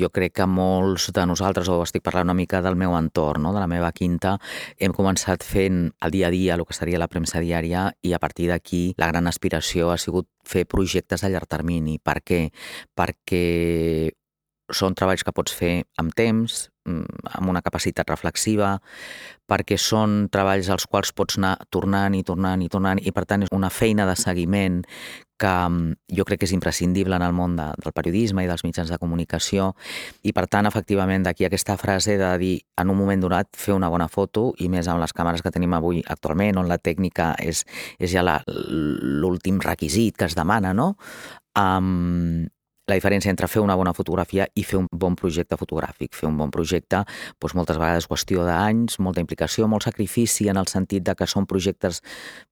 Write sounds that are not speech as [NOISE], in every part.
jo crec que molts de nosaltres, o estic parlant una mica del meu entorn, no? de la meva quinta, hem començat fent el dia a dia, el que seria la premsa diària, i a partir d'aquí la gran aspiració ha sigut fer projectes a llarg termini. Per què? Perquè són treballs que pots fer amb temps, mm, amb una capacitat reflexiva, perquè són treballs als quals pots anar tornant i tornant i tornant, i per tant és una feina de seguiment que mm, jo crec que és imprescindible en el món de, del periodisme i dels mitjans de comunicació, i per tant, efectivament, d'aquí aquesta frase de dir en un moment donat fer una bona foto, i més amb les càmeres que tenim avui actualment, on la tècnica és, és ja l'últim requisit que es demana, no? Um, la diferència entre fer una bona fotografia i fer un bon projecte fotogràfic. Fer un bon projecte, doncs moltes vegades qüestió d'anys, molta implicació, molt sacrifici en el sentit de que són projectes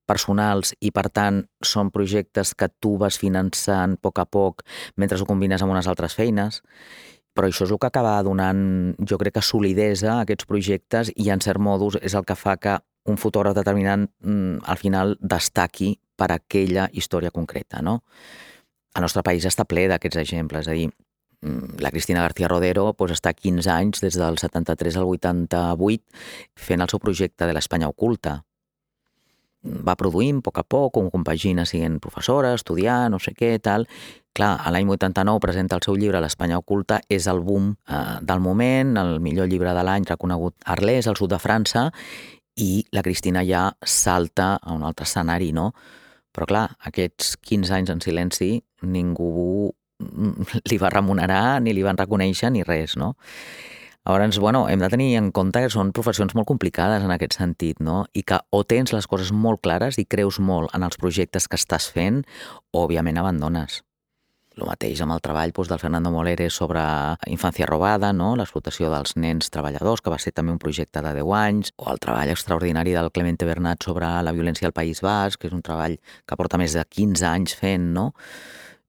personals i, per tant, són projectes que tu vas finançant a poc a poc mentre ho combines amb unes altres feines però això és el que acaba donant, jo crec que solidesa a aquests projectes i en cert modus és el que fa que un fotògraf determinant mm, al final destaqui per aquella història concreta, no? El nostre país està ple d'aquests exemples, és a dir, mm, la Cristina García Rodero doncs, està 15 anys, des del 73 al 88, fent el seu projecte de l'Espanya oculta. Va produint a poc a poc, com compagina sent professora, estudiant, no sé què, tal. Clar, a l'any 89 presenta el seu llibre L'Espanya oculta, és el boom eh, del moment, el millor llibre de l'any reconegut a Arles, al sud de França, i la Cristina ja salta a un altre escenari, no?, però clar, aquests 15 anys en silenci ningú li va remunerar, ni li van reconèixer, ni res, no? Llavors, bueno, hem de tenir en compte que són professions molt complicades en aquest sentit, no? I que o tens les coses molt clares i creus molt en els projectes que estàs fent, o òbviament abandones. El mateix amb el treball doncs, del Fernando Molere sobre infància robada, no? l'explotació dels nens treballadors, que va ser també un projecte de 10 anys, o el treball extraordinari del Clemente Bernat sobre la violència al País Basc, que és un treball que porta més de 15 anys fent, no?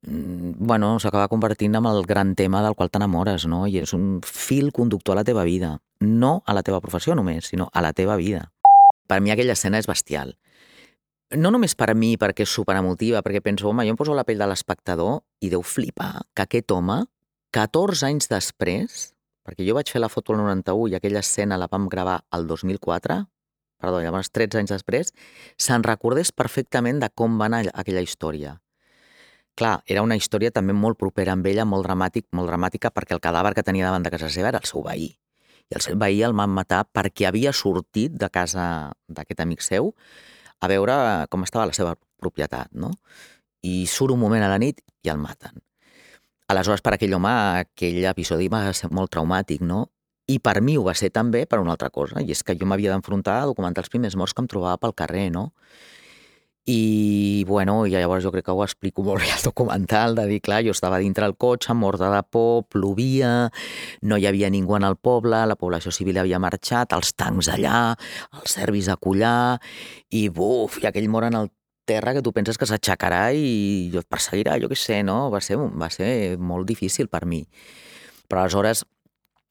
Mm, bueno, s'acaba convertint en el gran tema del qual t'enamores, no? I és un fil conductor a la teva vida. No a la teva professió només, sinó a la teva vida. Per mi aquella escena és bestial no només per a mi, perquè és superemotiva, perquè penso, home, jo em poso la pell de l'espectador i deu flipar que aquest home, 14 anys després, perquè jo vaig fer la foto al 91 i aquella escena la vam gravar al 2004, perdó, llavors 13 anys després, se'n recordés perfectament de com va anar aquella història. Clar, era una història també molt propera amb ella, molt dramàtic, molt dramàtica, perquè el cadàver que tenia davant de casa seva era el seu veí. I el seu veí el van matar perquè havia sortit de casa d'aquest amic seu a veure com estava la seva propietat, no? I surt un moment a la nit i el maten. Aleshores, per aquell home, aquell episodi va ser molt traumàtic, no? I per mi ho va ser també per una altra cosa, i és que jo m'havia d'enfrontar a documentar els primers morts que em trobava pel carrer, no? I, bueno, i llavors jo crec que ho explico [LAUGHS] molt bé al documental, de dir, clar, jo estava dintre el cotxe, morta de por, plovia, no hi havia ningú en el poble, la població civil havia marxat, els tancs allà, els serbis a collar, i buf, i aquell mor en el terra que tu penses que s'aixecarà i et perseguirà, jo què sé, no? Va ser, va ser molt difícil per mi. Però aleshores,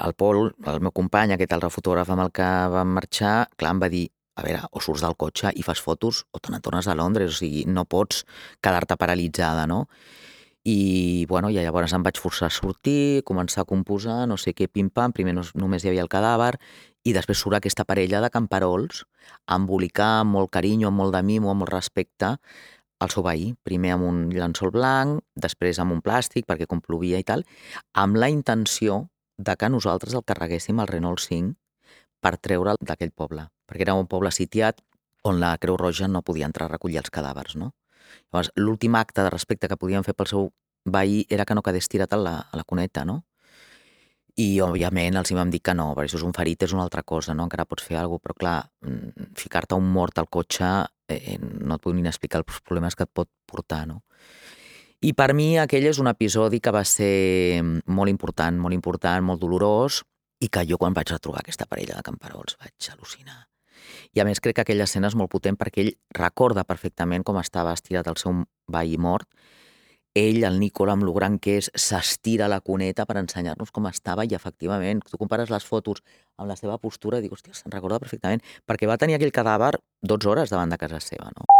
el Pol, el meu company, aquest altre fotògraf amb el que vam marxar, clar, em va dir, a veure, o surts del cotxe i fas fotos o te n'atornes a Londres, o sigui, no pots quedar-te paralitzada, no? I, bueno, ja llavors em vaig forçar a sortir, començar a composar, no sé què, pim-pam, primer no, només hi havia el cadàver, i després surt aquesta parella de camperols, embolicar amb molt carinyo, amb molt de mimo, amb molt respecte, al seu veí, primer amb un llençol blanc, després amb un plàstic, perquè com plovia i tal, amb la intenció de que nosaltres el carreguéssim al Renault 5 per treure'l d'aquell poble, perquè era un poble sitiat on la Creu Roja no podia entrar a recollir els cadàvers, no? Llavors, l'últim acte de respecte que podien fer pel seu veí era que no quedés tirat a la, a la cuneta, no? I, òbviament, els hi vam dir que no, perquè això és un ferit, és una altra cosa, no? Encara pots fer alguna cosa, però, clar, mm, ficar-te un mort al cotxe eh, no et puc ni explicar els problemes que et pot portar, no? I per mi aquell és un episodi que va ser molt important, molt important, molt dolorós, i que jo quan vaig retrobar aquesta parella de camperols vaig al·lucinar. I a més crec que aquella escena és molt potent perquè ell recorda perfectament com estava estirat el seu veí mort. Ell, el Nicola, amb lo gran que és, s'estira la cuneta per ensenyar-nos com estava i efectivament, tu compares les fotos amb la seva postura i dius, hòstia, se'n recorda perfectament, perquè va tenir aquell cadàver 12 hores davant de casa seva, no?